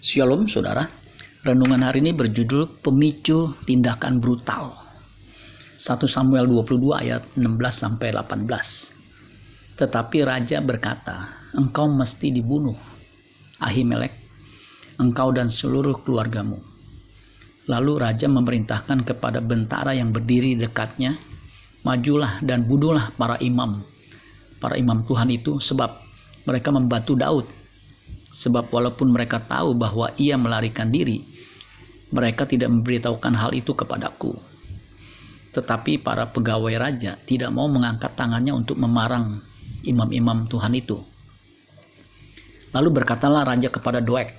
Shalom saudara, renungan hari ini berjudul Pemicu Tindakan Brutal. 1 Samuel 22 ayat 16 sampai 18. Tetapi raja berkata, engkau mesti dibunuh, Ahimelek, engkau dan seluruh keluargamu. Lalu raja memerintahkan kepada bentara yang berdiri dekatnya, majulah dan bunuhlah para imam, para imam Tuhan itu sebab mereka membantu Daud Sebab walaupun mereka tahu bahwa ia melarikan diri, mereka tidak memberitahukan hal itu kepadaku. Tetapi para pegawai raja tidak mau mengangkat tangannya untuk memarang imam-imam Tuhan itu. Lalu berkatalah raja kepada Doeg,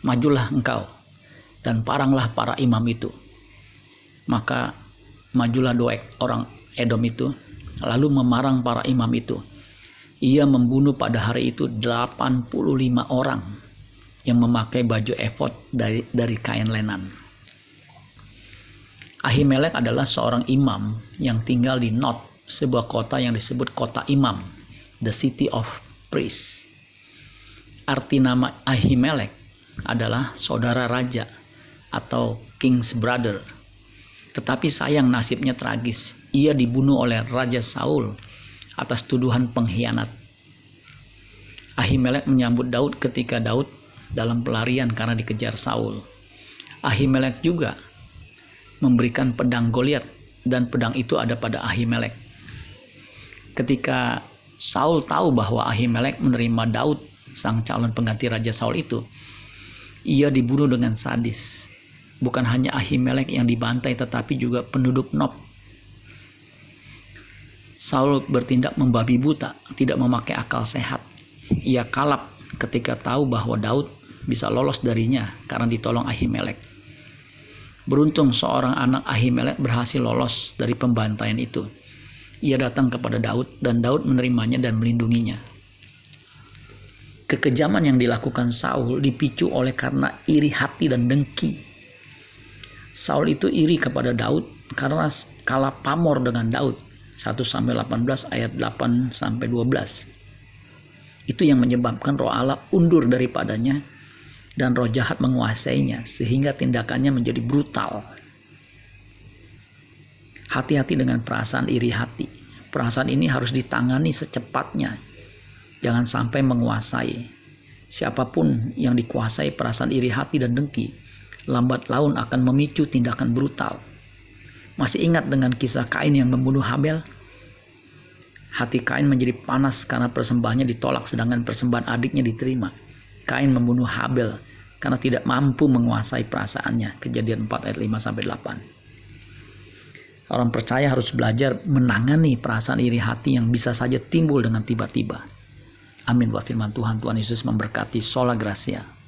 Majulah engkau, dan paranglah para imam itu. Maka majulah Doeg, orang Edom itu, lalu memarang para imam itu ia membunuh pada hari itu 85 orang yang memakai baju efod dari, dari kain lenan. Ahimelek adalah seorang imam yang tinggal di Not, sebuah kota yang disebut kota imam, the city of priests. Arti nama Ahimelek adalah saudara raja atau king's brother. Tetapi sayang nasibnya tragis. Ia dibunuh oleh Raja Saul atas tuduhan pengkhianat. Ahimelek menyambut Daud ketika Daud dalam pelarian karena dikejar Saul. Ahimelek juga memberikan pedang Goliat dan pedang itu ada pada Ahimelek. Ketika Saul tahu bahwa Ahimelek menerima Daud, sang calon pengganti Raja Saul itu, ia dibunuh dengan sadis. Bukan hanya Ahimelek yang dibantai tetapi juga penduduk Nob Saul bertindak membabi buta, tidak memakai akal sehat. Ia kalap ketika tahu bahwa Daud bisa lolos darinya karena ditolong Ahimelek. Beruntung seorang anak Ahimelek berhasil lolos dari pembantaian itu. Ia datang kepada Daud dan Daud menerimanya dan melindunginya. Kekejaman yang dilakukan Saul dipicu oleh karena iri hati dan dengki. Saul itu iri kepada Daud karena kalah pamor dengan Daud 1 sampai 18 ayat 8 sampai 12. Itu yang menyebabkan roh Allah undur daripadanya dan roh jahat menguasainya sehingga tindakannya menjadi brutal. Hati-hati dengan perasaan iri hati. Perasaan ini harus ditangani secepatnya. Jangan sampai menguasai. Siapa pun yang dikuasai perasaan iri hati dan dengki, lambat laun akan memicu tindakan brutal masih ingat dengan kisah Kain yang membunuh Habel? Hati Kain menjadi panas karena persembahannya ditolak sedangkan persembahan adiknya diterima. Kain membunuh Habel karena tidak mampu menguasai perasaannya. Kejadian 4 ayat 5 sampai 8. Orang percaya harus belajar menangani perasaan iri hati yang bisa saja timbul dengan tiba-tiba. Amin buat firman Tuhan. Tuhan Yesus memberkati. Sola Gracia.